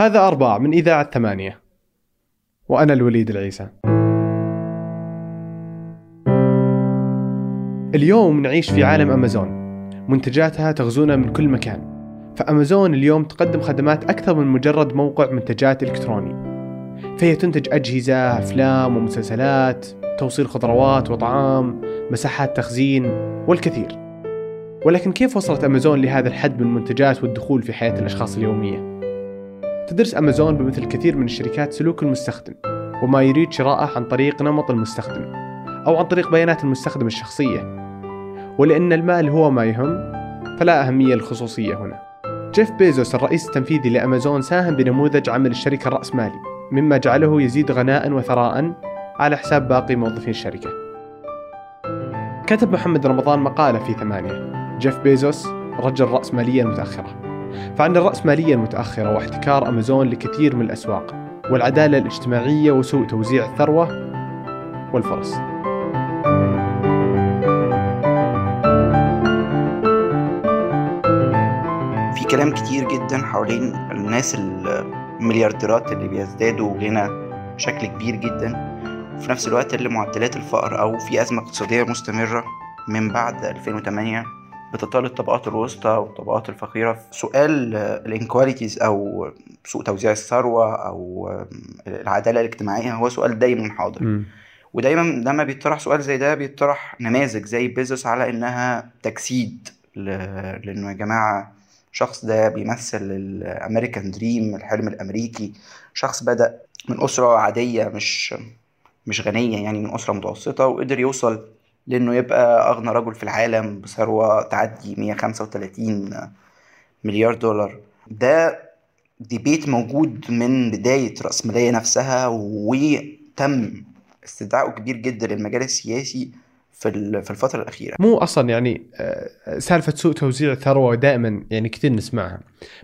هذا أرباع من إذاعة ثمانية. وأنا الوليد العيسى. اليوم نعيش في عالم أمازون. منتجاتها تغزونا من كل مكان. فأمازون اليوم تقدم خدمات أكثر من مجرد موقع منتجات إلكتروني. فهي تنتج أجهزة، أفلام ومسلسلات، توصيل خضروات وطعام، مساحات تخزين والكثير. ولكن كيف وصلت أمازون لهذا الحد من المنتجات والدخول في حياة الأشخاص اليومية؟ تدرس أمازون بمثل كثير من الشركات سلوك المستخدم وما يريد شراءه عن طريق نمط المستخدم أو عن طريق بيانات المستخدم الشخصية. ولأن المال هو ما يهم فلا أهمية للخصوصية هنا. جيف بيزوس الرئيس التنفيذي لأمازون ساهم بنموذج عمل الشركة الرأسمالي مما جعله يزيد غنى وثراء على حساب باقي موظفين الشركة. كتب محمد رمضان مقالة في ثمانية. جيف بيزوس رجل رأسمالية متأخرة. فعن الرأسمالية المتأخرة واحتكار أمازون لكثير من الأسواق والعدالة الاجتماعية وسوء توزيع الثروة والفرص. كلام كتير جدا حوالين الناس المليارديرات اللي بيزدادوا غنى بشكل كبير جدا وفي نفس الوقت اللي معدلات الفقر أو في أزمة اقتصادية مستمرة من بعد 2008 بتطال الطبقات الوسطى والطبقات الفقيرة سؤال ال inequalities أو سوء توزيع الثروة أو العدالة الاجتماعية هو سؤال دايما حاضر. م. ودايما لما بيطرح سؤال زي ده بيطرح نماذج زي بيزوس على إنها تجسيد لأنه يا جماعة الشخص ده بيمثل ال American dream الحلم الأمريكي. شخص بدأ من أسرة عادية مش مش غنية يعني من أسرة متوسطة وقدر يوصل لأنه يبقى أغنى رجل في العالم بثروة تعدي 135 مليار دولار. ده ديبيت موجود من بداية راسماليه نفسها وتم استدعائه كبير جدا للمجال السياسي في في الفترة الأخيرة. مو أصلا يعني آه، سالفة سوء توزيع الثروة دائما يعني كثير نسمعها.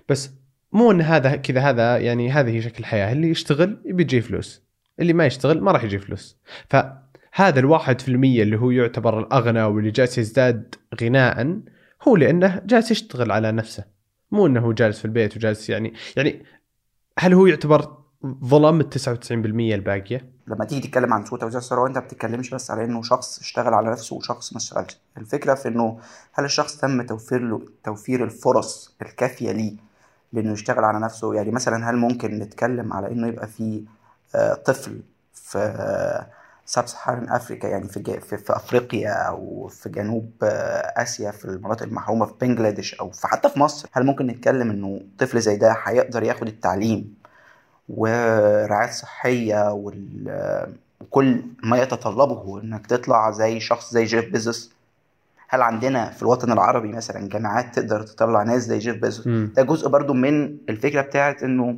بس مو إن هذا كذا هذا يعني هذه شكل الحياة. اللي يشتغل يبي يجي فلوس. اللي ما يشتغل ما راح يجي فلوس. فهذا الواحد في المية اللي هو يعتبر الأغنى واللي جالس يزداد غناء هو لأنه جالس يشتغل على نفسه. مو أنه جالس في البيت وجالس يعني يعني هل هو يعتبر ظلم ال 99% الباقية؟ لما تيجي تتكلم عن سوء توزيع الثروه أنت ما بتتكلمش بس على إنه شخص اشتغل على نفسه وشخص ما اشتغلش. الفكرة في إنه هل الشخص تم توفير له توفير الفرص الكافية ليه لإنه يشتغل على نفسه؟ يعني مثلا هل ممكن نتكلم على إنه يبقى في آه، طفل في ساب سهران افريكا يعني في, في في أفريقيا أو في جنوب آه، آسيا في المناطق المحرومة في بنجلاديش أو في حتى في مصر. هل ممكن نتكلم إنه طفل زي ده هيقدر ياخد التعليم ورعاية صحية وكل ما يتطلبه إنك تطلع زي شخص زي جيف بيزوس هل عندنا في الوطن العربي مثلا جامعات تقدر تطلع ناس زي جيف بيزوس ده جزء برضو من الفكرة بتاعت إنه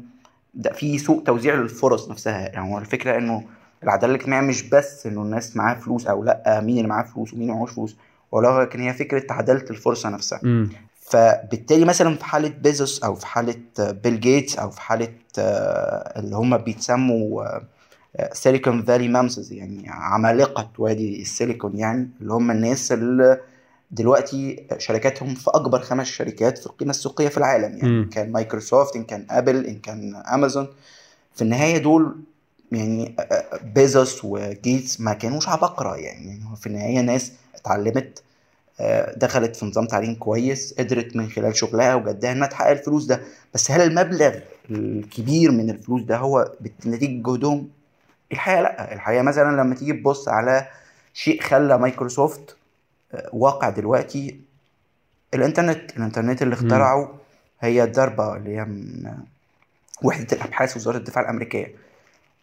ده في سوء توزيع للفرص نفسها. يعني هو الفكرة إنه العدالة الاجتماعية مش بس إنه الناس معاها فلوس أو لأ مين اللي معاه فلوس ومين معهوش فلوس ولكن هي فكرة عدالة الفرصة نفسها م. فبالتالي مثلا في حالة بيزوس أو في حالة بيل جيتس أو في حالة آه، اللي هم بيتسموا Silicon Valley mammoths يعني عمالقة وادي السيليكون يعني اللي هم الناس اللي دلوقتي شركاتهم في أكبر خمس شركات في القيمة السوقية في العالم يعني م. كان مايكروسوفت إن كان أبل إن كان أمازون في النهاية دول يعني بيزوس وجيتس ما كانوش عباقرة يعني. في النهاية ناس اتعلمت آه، دخلت في نظام تعليم كويس قدرت من خلال شغلها وجدها إنها تحقق الفلوس ده. بس هل المبلغ الكبير من الفلوس ده هو نتيجه جهدهم الحقيقة لأ. الحقيقة مثلا لما تيجي تبص على شيء خلى مايكروسوفت آه، واقع دلوقتي الإنترنت. الإنترنت اللي اخترعه هي داربا اللي هي من وحدة الأبحاث وزارة الدفاع الأمريكية.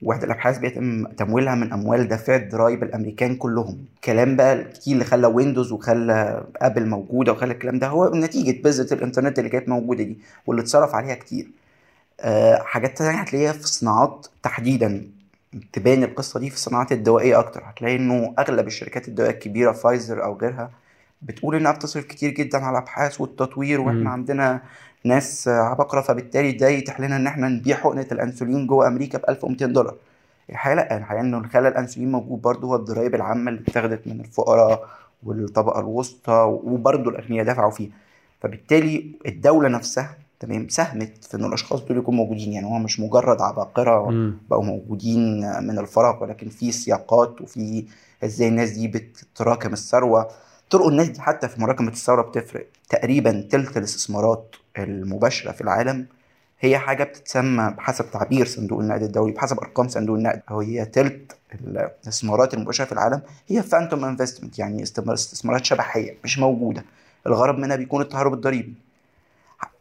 وحده الابحاث بيتم تمويلها من أموال دافع الضرايب الأمريكان كلهم. كلام بقى الكتير اللي خلى ويندوز وخلى ابل موجودة وخلى الكلام ده هو نتيجة بذره الإنترنت اللي كانت موجودة دي واللي اتصرف عليها كتير. أه حاجات تانية هتلاقيها في الصناعات تحديدا. تبان القصة دي في الصناعات الدوائيه أكتر. هتلاقي إنه أغلب الشركات الدوائية الكبيرة فايزر أو غيرها بتقول إنها بتصرف كتير جدا على الأبحاث والتطوير وإحنا. عندنا ناس عبقرة فبالتالي ده يتيح لنا إن إحنا نبيع حقنة الأنسولين جوه أمريكا ب 1200 دولار. الحقيقة لأ الحقيقة إنه اللي خلى الأنسولين موجود برضه هو الضرايب العامة اللي اتخذت من الفقراء والطبقة الوسطى وبرضه الأغنياء دفعوا فيها. فبالتالي الدولة نفسها تمام ساهمت في إن الأشخاص دول يكونوا موجودين. يعني هو مش مجرد عباقرة. بقوا موجودين من الفراغ ولكن في سياقات وفي إزاي الناس دي بتتراكم الثروة. طرق الناس دي حتى في مراكمة الثروه بتفرق. تقريبا تلت الإستثمارات المباشرة في العالم هي حاجة بتتسمى بحسب تعبير صندوق النقد الدولي بحسب أرقام صندوق النقد. هي تلت الاستثمارات المباشرة في العالم هي فانتوم انفستمنت يعني استثمار- استثمارات شبحية مش موجودة. الغرض منها بيكون التهرب الضريبي.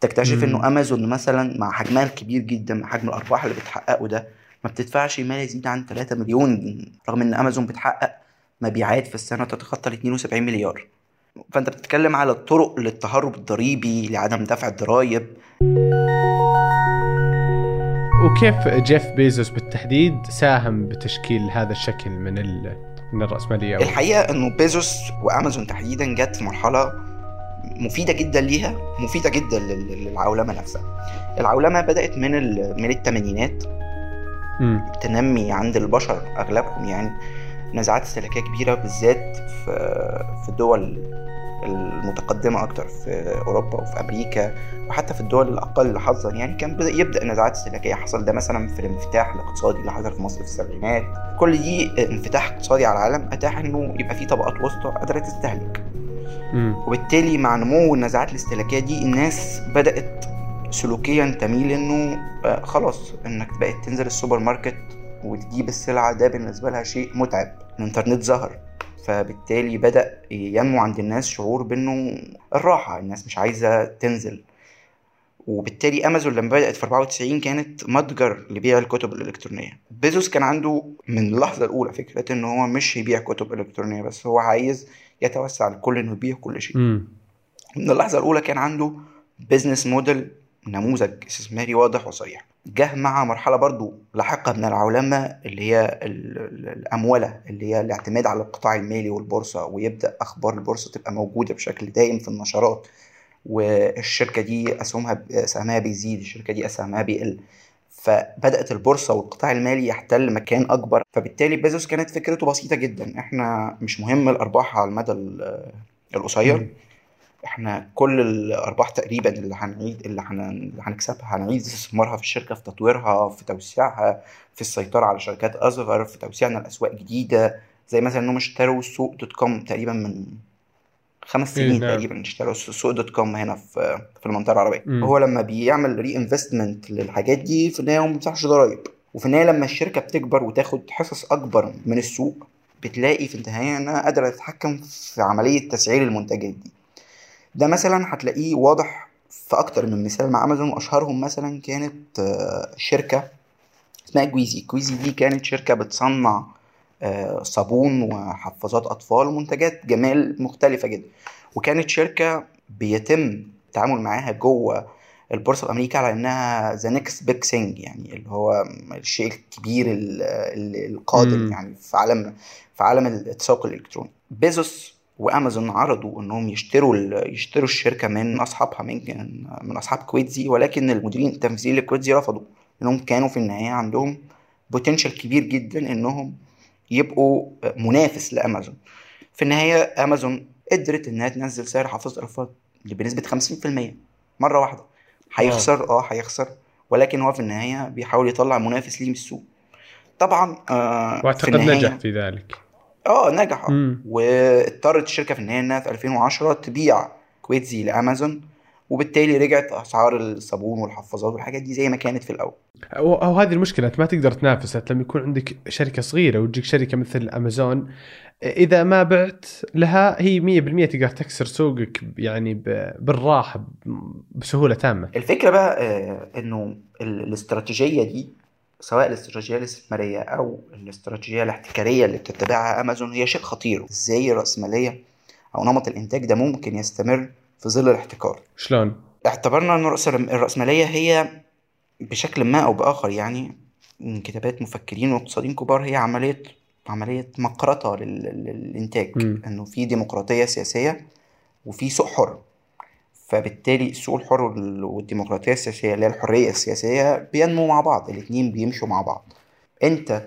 تكتشف. إنه أمازون مثلا مع حجمها الكبير جدا مع حجم الأرباح اللي بتحققه ده ما بتدفعش ما يزيد عن 3 مليون رغم إن أمازون بتحقق مبيعات في السنة تتخطى ال 72 مليار. فأنت بتتكلم على الطرق للتهرب الضريبي لعدم دفع الضرائب وكيف جيف بيزوس بالتحديد ساهم بتشكيل هذا الشكل من. من الرأسمالية أو... الحقيقة إنه بيزوس وأمازون تحديدا جت في مرحلة مفيدة جدا ليها مفيدة جدا لل- للعولمة نفسها العولمة بدأت من من الثمانينات. تنمي عند البشر أغلبهم يعني نزاعات استهلاكية كبيرة بالذات في في الدول المتقدمة أكتر في أوروبا وفي أمريكا وحتى في الدول الأقل حظا يعني كان بدا يبدأ نزاعات استهلاكيه حصل ده مثلا في الانفتاح الاقتصادي اللي حصل في مصر في السبعينات. كل دي انفتاح اقتصادي على العالم أتاح إنه يبقى في طبقات وسطى قادره تستهلك. وبالتالي مع نمو النزاعات الاستهلاكية دي الناس بدأت سلوكيا تميل إنه آه، خلاص إنك بقت تنزل السوبر ماركت وتجيب السلعة. ده بالنسبة لها شيء متعب. الإنترنت ظهر. فبالتالي بدأ ينمو عند الناس شعور بأنه الراحة الناس مش عايزة تنزل. وبالتالي أمازون لما بدأت في 94 كانت متجر لبيع الكتب الإلكترونية. بيزوس كان عنده من اللحظة الأولى فكرة إن هو مش يبيع كتب إلكترونية بس هو عايز يتوسع لكل إنه يبيع كل شيء. من اللحظة الأولى كان عنده business model نموذج استثماري واضح وصريح جه مع مرحلة برضو لاحقة من العولمة اللي هي ال- ال- الأمولة اللي هي الاعتماد على القطاع المالي والبورصة ويبدأ أخبار البورصة تبقى موجودة بشكل دائم في النشرات. والشركة دي أسهمها سهمها بيزيد الشركة دي أسهمها بيقل. فبدأت البورصة والقطاع المالي يحتل مكان أكبر. فبالتالي بيزوس كانت فكرته بسيطة جدا. إحنا مش مهم الأرباح على المدى ال- القصير. إحنا كل الأرباح تقريبا اللي هنعيد اللي هن- اللي هنكسبها هنعيد استثمارها في الشركة في تطويرها في توسيعها في السيطرة على شركات أصغر في توسيعنا لأسواق جديدة زي مثلا إنهم اشتروا السوق dot com تقريبا من خمس إيه، سنين نعم. تقريبا اشتروا السوق dot com هنا في في المنطقة العربية مم. هو لما بيعمل reinvestment للحاجات دي في النهاية هو ما بيدفعش ضرايب وفي النهاية لما الشركة بتكبر وتاخد حصص أكبر من السوق بتلاقي في النهايه انها قادرة تتحكم في عملية تسعير المنتجات دي ده مثلا هتلاقيه واضح في أكتر من مثال. مع أمازون وأشهرهم مثلا كانت آه، شركة اسمها كويدسي كويدسي دي كانت شركة بتصنع آه، صابون وحفاظات أطفال ومنتجات جمال مختلفة جدا. وكانت شركة بيتم التعامل معاها جوه البورصة في أمريكا على إنها the next big thing يعني اللي هو الشيء الكبير ال- ال- القادم. يعني في عالم في عالم التسوق الإلكتروني. بيزوس وأمازون عرضوا إنهم يشتروا يشتروا الشركة من أصحابها من من أصحاب كويتزي ولكن المديرين التنفيذيين لكويتزي رفضوا انهم كانوا في النهاية عندهم بوتنشال كبير جدا إنهم يبقوا منافس لأمازون. في النهاية أمازون قدرت إنها تنزل سعر حافظ الاطفال بنسبة 50% مرة واحدة. هيخسر آه هيخسر ولكن هو في النهاية بيحاول يطلع منافس ليه من السوق. طبعا آه واعتقد نجح في ذلك. آه نجح. واضطرت الشركة في النهاية إنها في 2010 تبيع كويتزي لأمازون وبالتالي رجعت أسعار الصابون والحفاظات والحاجات دي زي ما كانت في الأول. أو هذه المشكلة أنت ما تقدر تنافس. لما يكون عندك شركة صغيرة وتجيك شركة مثل أمازون إذا ما بعت لها هي 100% تقدر تكسر سوقك يعني ب- بالراحة ب- بسهولة تامة. الفكرة بقى آه، إنه ال- الاستراتيجية دي سواء الاستراتيجية الاستثمارية أو الاستراتيجية الاحتكارية اللي بتتبعها أمازون هي شيء خطير إزاي الرأسمالية أو نمط الإنتاج ده ممكن يستمر في ظل الاحتكار شلون؟ اعتبرنا ان الرأسمالية هي بشكل ما أو بآخر يعني من كتابات مفكرين واقتصاديين كبار هي عملية عملية مقرطة لل- لل- للإنتاج مم. إنه في ديمقراطية سياسية وفي سوق حر فبالتالي السوق الحر وال- والديمقراطية السياسية اللي هي الحرية السياسية بينمو مع بعض الاتنين بيمشوا مع بعض. انت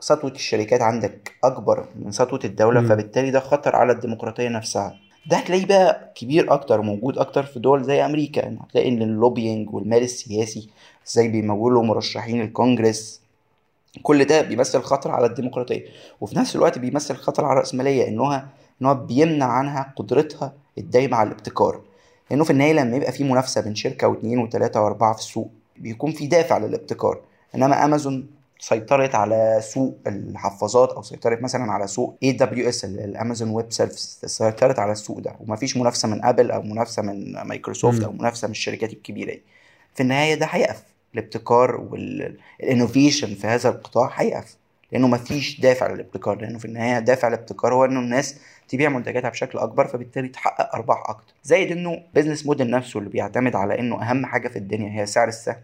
سطوة الشركات عندك أكبر من سطوة الدولة مم. فبالتالي ده خطر على الديمقراطية نفسها. ده هتلاقيه بقى كبير أكتر وموجود أكتر في دول زي أمريكا. يعني هتلاقي إن اللوبينج والمال السياسي إزاي بيمولوا مرشحين الكونجرس كل ده بيمثل خطر على الديمقراطية. وفي نفس الوقت بيمثل خطر على الرأسمالية انها ان هو بيمنع عنها قدرتها الدايمة على الابتكار. لأنه في النهاية لما يبقى في منافسة بين شركة واثنين وثلاثه وأربعة في السوق بيكون في دافع للابتكار. إنما أمازون سيطرت على سوق الحفاظات أو سيطرت مثلا على سوق AWS الأمازون web service سيطرت على السوق ده. ومفيش منافسة من أبل أو منافسة من مايكروسوفت أو منافسة من الشركات الكبيرة. دي في النهاية ده هيقف. الابتكار وال innovation في هذا القطاع هيقف. لأنه مفيش دافع للابتكار لأنه في النهاية دافع الابتكار هو إنه الناس تبيع منتجاتها بشكل أكبر فبالتالي تحقق أرباح أكتر. زائد إنه business model نفسه اللي بيعتمد على إنه أهم حاجة في الدنيا هي سعر السهم.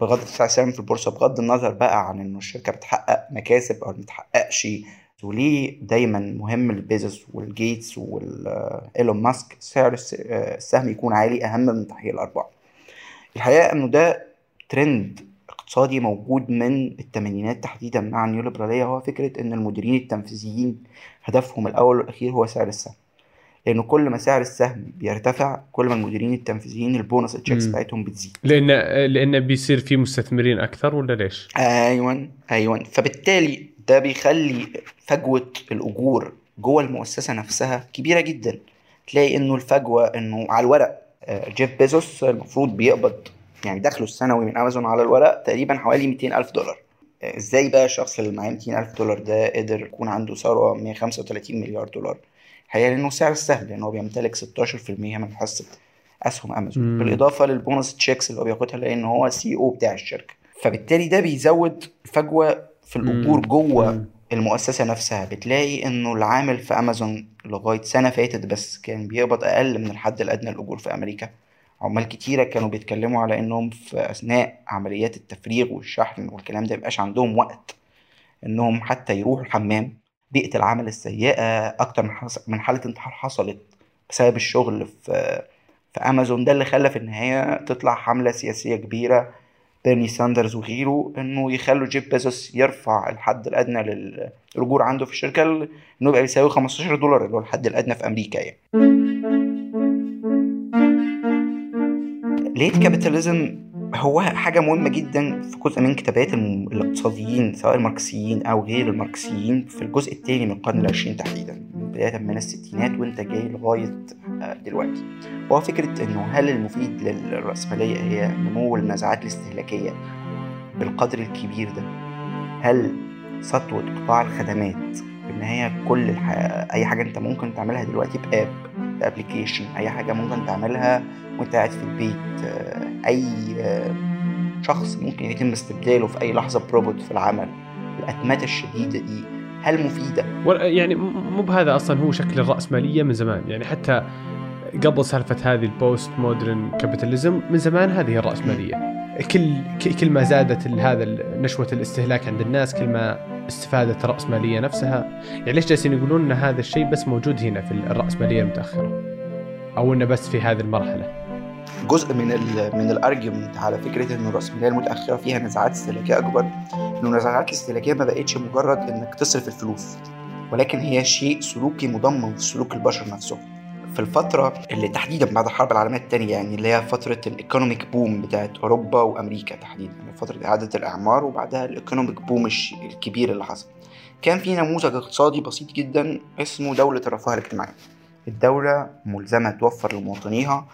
بغض السهم في البورصة بغض النظر بقى عن إنه الشركة بتحقق مكاسب أو ما بتحققش. وليه دايما مهم البيزوس والجيتس والايلون ماسك سعر السهم يكون عالي أهم من تحقيق الأرباح. الحقيقة إنه ده ترند اقتصادي موجود من الثمانينات تحديدا مع النيوليبرالية هو فكرة إن المديرين التنفيذيين هدفهم الأول والأخير هو سعر السهم. لأنه كل ما سعر السهم بيرتفع كل ما المديرين التنفيذيين البونص التشيكس بتاعتهم بتزيد. لأن لأن بيصير في مستثمرين أكثر ولا ليش؟ أيوه أيوه فبالتالي ده بيخلي فجوة الأجور جوه المؤسسة نفسها كبيرة جدا. تلاقي إنه الفجوة إنه على الورق جيف بيزوس المفروض بيقبض يعني دخله السنوي من أمازون على الورق تقريبا حوالي 200 ألف دولار. إزاي بقى الشخص اللي معاه 200 ألف دولار ده قدر يكون عنده ثروة 135 مليار دولار؟ الحقيقة لأنه سعر السهم لأن هو بيمتلك 16% من حصه أسهم أمازون. مم. بالإضافة لل bonus checks اللي هو بياخدها لأن هو CEO بتاع الشركة. فبالتالي ده بيزود الفجوه في الأجور جوة المؤسسة نفسها. بتلاقي إنه العامل في أمازون لغاية سنة فاتت بس كان بيقبض أقل من الحد الأدنى للأجور في أمريكا. عمال كتيرة كانوا بيتكلموا على إنهم في أثناء عمليات التفريغ والشحن والكلام ده ميبقاش عندهم وقت إنهم حتى يروحوا الحمام بيئة العمل السيئة أكتر من حالة انتحار حصلت بسبب الشغل في في أمازون. ده اللي خلى في النهاية تطلع حملة سياسية كبيرة بيرني ساندرز وغيره إنه يخلوا جيف بيزوس يرفع الحد الأدنى للأجور عنده في الشركة إنه يبقى بيساوي 15 دولار اللي هو الحد الأدنى في أمريكا يعني. late capitalism هو حاجة مهمة جدا في جزء من كتابات الاقتصاديين سواء الماركسيين أو غير الماركسيين في الجزء الثاني من القرن العشرين تحديدا بداية من الستينات وانت جاي لغاية دلوقتي. هو فكرة إنه هل المفيد للرأسمالية هي نمو النزعات الاستهلاكية بالقدر الكبير ده؟ هل سطوة قطاع الخدمات ان هي كل الح... أي حاجة أنت ممكن تعملها دلوقتي ب app ب application أي حاجة ممكن تعملها وأنت قاعد في البيت. أي شخص ممكن يتم استبداله في أي لحظة بروبوت في العمل. الأتمتة الشديدة دي هل مفيدة؟ يعني مو بهذا أصلا هو شكل الرأسمالية من زمان. يعني حتى قبل سالفة هذه ال post modern capitalism من زمان هذه الرأسمالية كل كل ما زادت هذا نشوة الاستهلاك عند الناس كل ما استفادت الرأسمالية نفسها. يعني ليش جالسين يقولون إن هذا الشيء بس موجود هنا في الرأسمالية المتأخرة؟ أو إنه بس في هذه المرحلة؟ جزء من ال من ال argument على فكرة ان الرأسمالية المتأخرة فيها نزعات استهلاكية أكبر. إنه النزعات الاستهلاكيه ما بقتش مجرد إنك تصرف الفلوس ولكن هي شيء سلوكي مضمن في سلوك البشر نفسهم في الفترة اللي تحديدا بعد الحرب العالمية الثانية يعني اللي هي فترة ال economic boom بتاعت أوروبا وأمريكا تحديدا فترة إعادة الإعمار وبعدها ال economic boom الكبير اللي حصل. كان في نموذج اقتصادي بسيط جدا اسمه دولة الرفاه الاجتماعي. الدولة ملزمة توفر لمواطنيها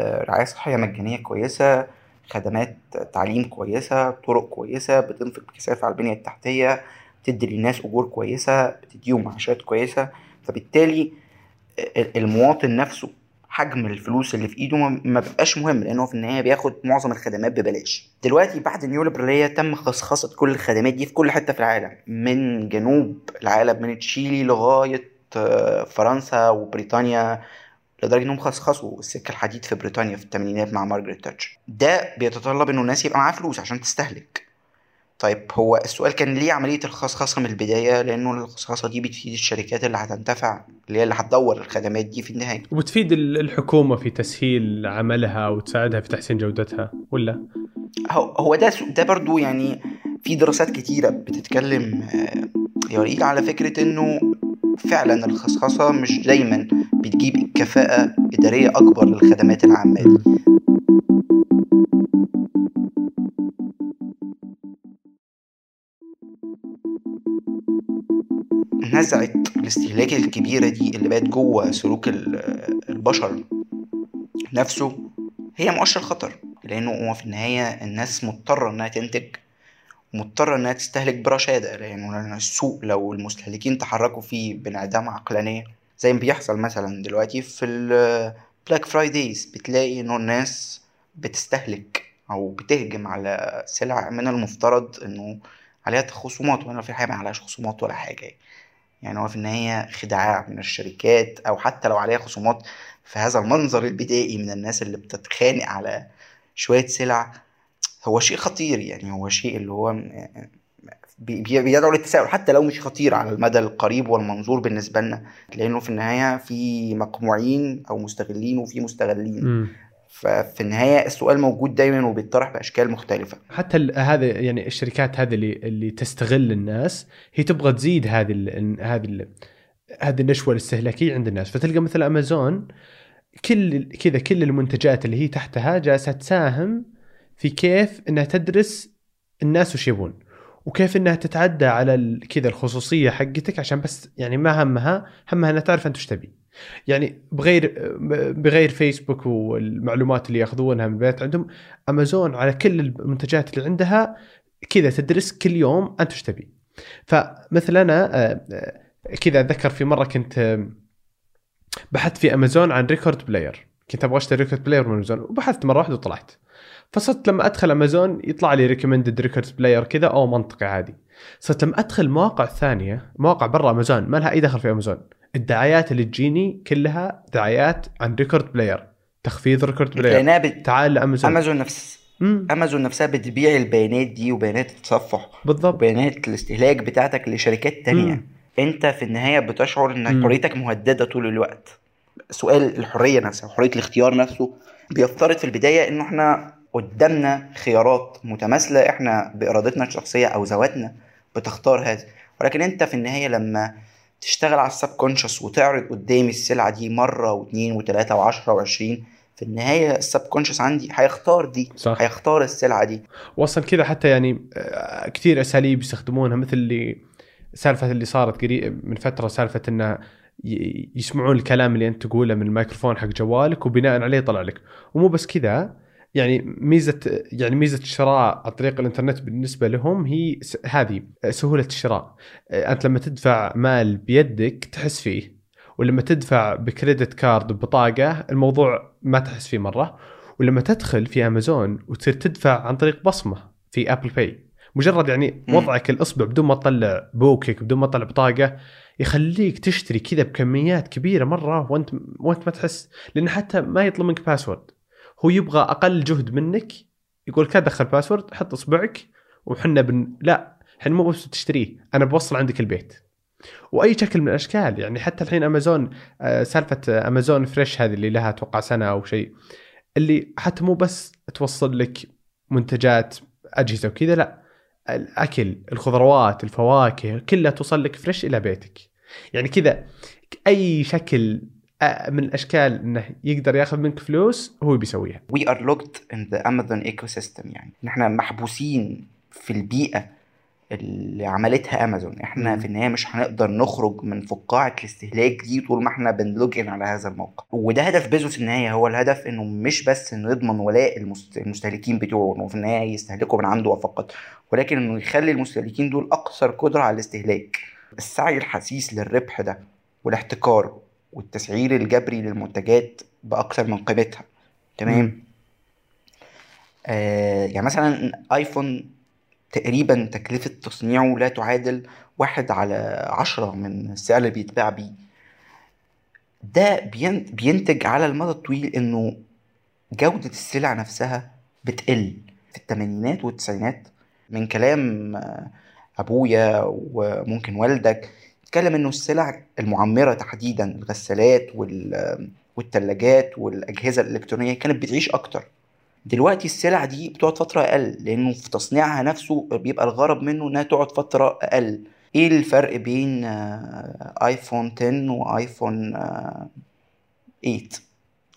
رعاية صحية مجانية كويسة خدمات تعليم كويسة طرق كويسة بتنفق بكثافة على البنية التحتية بتدي للناس أجور كويسة بتديهم معاشات كويسة. فبالتالي المواطن نفسه حجم الفلوس اللي في إيده ما بيبقاش مهم لأنه في النهاية بياخد معظم الخدمات ببلاش. دلوقتي بعد النيو ليبراليه تم خصخصة كل الخدمات دي في كل حتة في العالم من جنوب العالم من تشيلي لغاية فرنسا وبريطانيا لدرجة إنهم خصخصوا السكة الحديد في بريطانيا في الثمانينات مع مارجريت تاتشر. ده بيتطلب إنه الناس يبقى معاها فلوس عشان تستهلك. طيب هو السؤال كان ليه عملية الخصخصه من البداية؟ لأنه الخصخصه دي بتفيد الشركات اللي هتنتفع اللي هي اللي هتدور الخدمات دي في النهاية. وبتفيد الحكومة في تسهيل عملها وتساعدها في تحسين جودتها ولا؟ هو هو ده ده برضو يعني في دراسات كتيرة بتتكلم يوريك على فكرة إنه فعلا الخصخصة مش دايما بتجيب كفاءة إدارية أكبر للخدمات العامة. دي نزعة الاستهلاك الكبيرة دي اللي بقت جوه سلوك البشر نفسه هي مؤشر خطر لأنه هو في النهاية الناس مضطرة إنها تنتج مضطرة إنها تستهلك برشادة لأنه السوق لو المستهلكين تحركوا فيه بانعدام عقلانية زي ما بيحصل مثلا دلوقتي في ال Black Fridays بتلاقي إنه الناس بتستهلك أو بتهجم على سلع من المفترض إنه عليها خصومات وإن في الحقيقة معلهاش خصومات ولا حاجة. يعني هو في النهاية خداع من الشركات أو حتى لو عليها خصومات في هذا المنظر البدائي من الناس اللي بتتخانق على شوية سلع هو شيء خطير يعني هو شيء اللي هو بيدعو للتساؤل حتى لو مش خطير على المدى القريب والمنظور بالنسبة لنا لأنه في النهاية في مقموعين أو مستغلين وفي مستغلين م. ففي النهاية السؤال موجود دايما وبيطرح بأشكال مختلفة. حتى هذا يعني الشركات هذه اللي اللي تستغل الناس هي تبغى تزيد هذه هذه هذه النشوة الاستهلاكية عند الناس. فتلقى مثل امازون كل كذا كل المنتجات اللي هي تحتها جالسة تساهم في كيف إنها تدرس الناس وش يبون وكيف إنها تتعدى على كذا الخصوصية حقتك عشان بس يعني ما همها همها إنها تعرف أنت وش تبي. يعني بغير بغير فيسبوك والمعلومات اللي ياخذونها من البيت عندهم امازون على كل المنتجات اللي عندها كذا تدرس كل يوم أنت إيش تبي. فمثل أنا آه، آه، كذا أتذكر في مرة كنت بحثت في امازون عن record player كنت أبغى أشتري record player من امازون وبحثت مرة واحدة وطلعت. فصرت لما أدخل امازون يطلع لي recommended record player كذا أو منطقي عادي. صرت لما أدخل مواقع ثانية مواقع برا امازون ما لها أي دخل في امازون الدعايات اللي تجيني كلها دعايات عن record player تخفيض record player بت... تعال لأمازون. أمازون نفس. مم. أمازون نفسها بتبيع البيانات دي وبيانات التصفح. بالضبط. وبيانات الاستهلاك بتاعتك لشركات تانية. مم. أنت في النهاية بتشعر ان حريتك مهددة طول الوقت. سؤال الحرية نفسها حرية الاختيار نفسه. بيفترض في البداية انه إحنا قدامنا خيارات متماثلة إحنا بإرادتنا الشخصية أو ذواتنا بتختار هذا ولكن أنت في النهاية لما تشتغل على السب كونشس وتعرض قدامي السلعة دي مرة واثنين وثلاثه وعشرة وعشرين في النهاية السب كونشس عندي هيختار دي صح. هيختار السلعة دي واصلا كذا حتى يعني آه، كثير أساليب يستخدمونها مثل اللي سالفة اللي صارت قريب من فترة سالفة إنه يسمعون الكلام اللي أنت تقوله من الميكروفون حق جوالك وبناء عليه يطلع لك ومو بس كذا يعني ميزة يعني ميزة الشراء عن طريق الإنترنت بالنسبة لهم هي هذه سهولة الشراء. أنت لما تدفع مال بيدك تحس فيه ولما تدفع بكريدت كارد ببطاقة الموضوع ما تحس فيه مرة ولما تدخل في أمازون وتصير تدفع عن طريق بصمة في أبل باي. مجرد يعني وضعك الأصبع بدون ما تطلع بوكك بدون ما تطلع بطاقة يخليك تشتري كذا بكميات كبيرة مرة وأنت وأنت ما تحس لأن حتى ما يطلب منك password هو يبغى أقل جهد منك يقول كذا دخل password حط أصبعك وحنا بن لا إحنا مو بس تشتريه أنا بوصل عندك البيت. وأي شكل من الأشكال يعني حتى الحين امازون آه، سالفة امازون فريش هذه اللي لها أتوقع سنة أو شيء اللي حتى مو بس توصل لك منتجات أجهزة وكذا لا الأكل الخضروات الفواكه كلها توصل لك fresh إلى بيتك. يعني كذا أي شكل من الأشكال إنه يقدر ياخذ منك فلوس هو بيسويها. we are locked in the Amazon ecosystem يعني نحن محبوسين في البيئة اللي عملتها امازون إحنا م. في النهاية مش هنقدر نخرج من فقاعة الاستهلاك دي طول ما إحنا بن login على هذا الموقع. وده هدف بيزوس في النهاية. هو الهدف إنه مش بس انه يضمن ولاء المستهلكين بتوعه انه في النهاية يستهلكوا من عنده فقط ولكن إنه يخلي المستهلكين دول أكثر قدرة على الاستهلاك. السعي الحثيث للربح ده والاحتكار والتسعير الجبري للمنتجات بأكثر من قيمتها. تمام؟ آه يعني مثلا آيفون تقريبا تكلفة تصنيعه لا تعادل واحد على عشرة من السعر اللي بيتباع بيه. ده بينتج على المدى الطويل إنه جودة السلع نفسها بتقل في الثمانينات والتسعينات. من كلام آه، أبويا وممكن والدك اتكلم إنه السلع المعمرة تحديدا الغسالات والثلاجات والأجهزة الإلكترونية كانت بتعيش أكتر. دلوقتي السلع دي بتقعد فترة أقل لأنه في تصنيعها نفسه بيبقى الغرض منه إنها تقعد فترة أقل. إيه الفرق بين ايفون 10 وايفون 8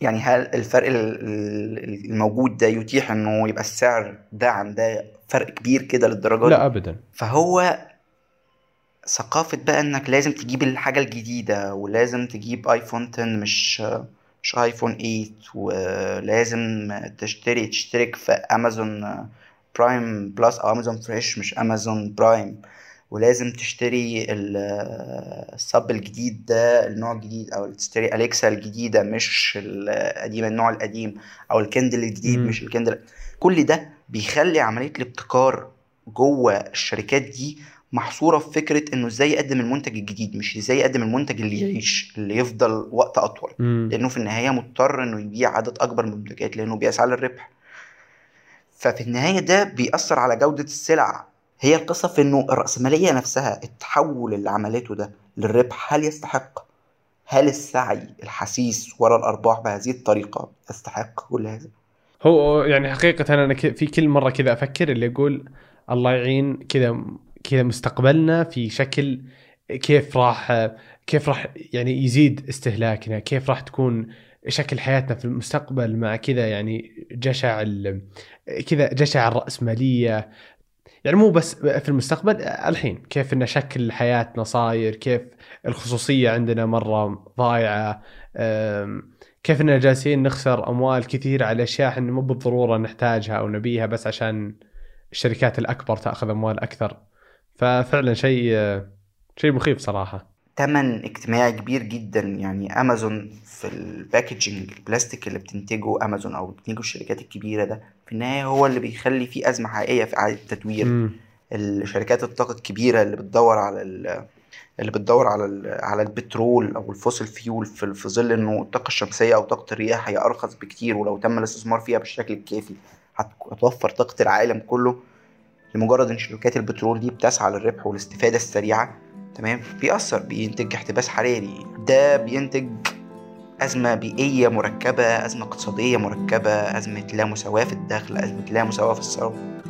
يعني هل الفرق ال- ال- الموجود ده يتيح إنه يبقى السعر ده عن ده فرق كبير كده للدرجة لا ابدا. فهو ثقافة بقى إنك لازم تجيب الحاجة الجديدة ولازم تجيب ايفون 10 مش مش ايفون 8 ولازم تشتري تشترك في امازون Prime Plus أو امازون Fresh مش امازون برايم ولازم تشتري ال- الصب الجديد ده النوع الجديد أو تشتري Alexa الجديدة مش القديم النوع القديم أو ال Kindle الجديد مم. مش ال Kindle كل ده بيخلي عملية الابتكار جوه الشركات دي محصورة في فكرة إنه إزاي يقدم المنتج الجديد مش إزاي يقدم المنتج اللي يعيش اللي يفضل وقت أطول. مم. لأنه في النهاية مضطر إنه يبيع عدد أكبر من المنتجات لأنه بيسعى للربح. ففي النهاية ده بيأثر على جودة السلع. هي القصة في إنه الرأسمالية نفسها التحول اللي عملته ده للربح هل يستحق؟ هل السعي الحثيث وراء الأرباح بهذه الطريقة يستحق كل هذا؟ هو يعني حقيقة أنا ك- في كل مرة كذا أفكر اللي أقول الله يعين كذا كذا مستقبلنا في شكل كيف راح كيف راح يعني يزيد استهلاكنا كيف راح تكون شكل حياتنا في المستقبل مع كذا يعني جشع كذا جشع الرأسمالية. يعني مو بس في المستقبل الحين كيف إن شكل حياتنا صاير كيف الخصوصية عندنا مرة ضايعة. كيف إننا جالسين نخسر أموال كثير على أشياء إحنا مو بالضرورة نحتاجها أو نبيها بس عشان الشركات الأكبر تأخذ أموال أكثر. ففعلا شيء شيء مخيف صراحة. تمن اجتماعي كبير جدا. يعني أمازون في ال packaging البلاستيك اللي بتنتجه أمازون أو بتنتجه الشركات الكبيرة ده في النهاية هو اللي بيخلي في أزمة حقيقية في إعادة التدوير. الشركات الطاقة الكبيرة اللي بتدور على ال- اللي بتدور على على البترول أو ال fossil fuel في في ظل إنه الطاقة الشمسية أو طاقة الرياح هي أرخص بكتير ولو تم الاستثمار فيها بالشكل الكافي هت- هتوفر طاقة العالم كله. لمجرد إن شركات البترول دي بتسعى للربح والاستفادة السريعة تمام؟ بيأثر بينتج احتباس حراري. ده بينتج أزمة بيئية مركبة أزمة اقتصادية مركبة أزمة لا مساواة في الدخل أزمة لا مساواة في الثروة.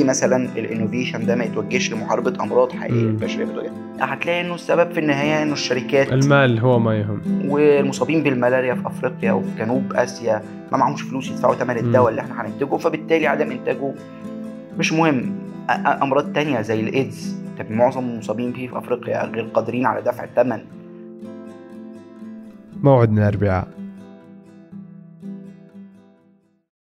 ليه مثلا الإنوفيشن ده ما يتوجهش لمحاربة أمراض حقيقية مم. البشرية بتواجهها هتلاقي إنه السبب في النهاية إنه الشركات المال هو ما يهم. والمصابين بالملاريا في أفريقيا وفي جنوب آسيا ما معهمش فلوس يدفعوا ثمن الدواء اللي إحنا هننتجه فبالتالي عدم إنتاجه مش مهم. أمراض تانية زي الإيدز. طب معظم المصابين فيه في أفريقيا غير قادرين على دفع الثمن موعدنا الاربعاء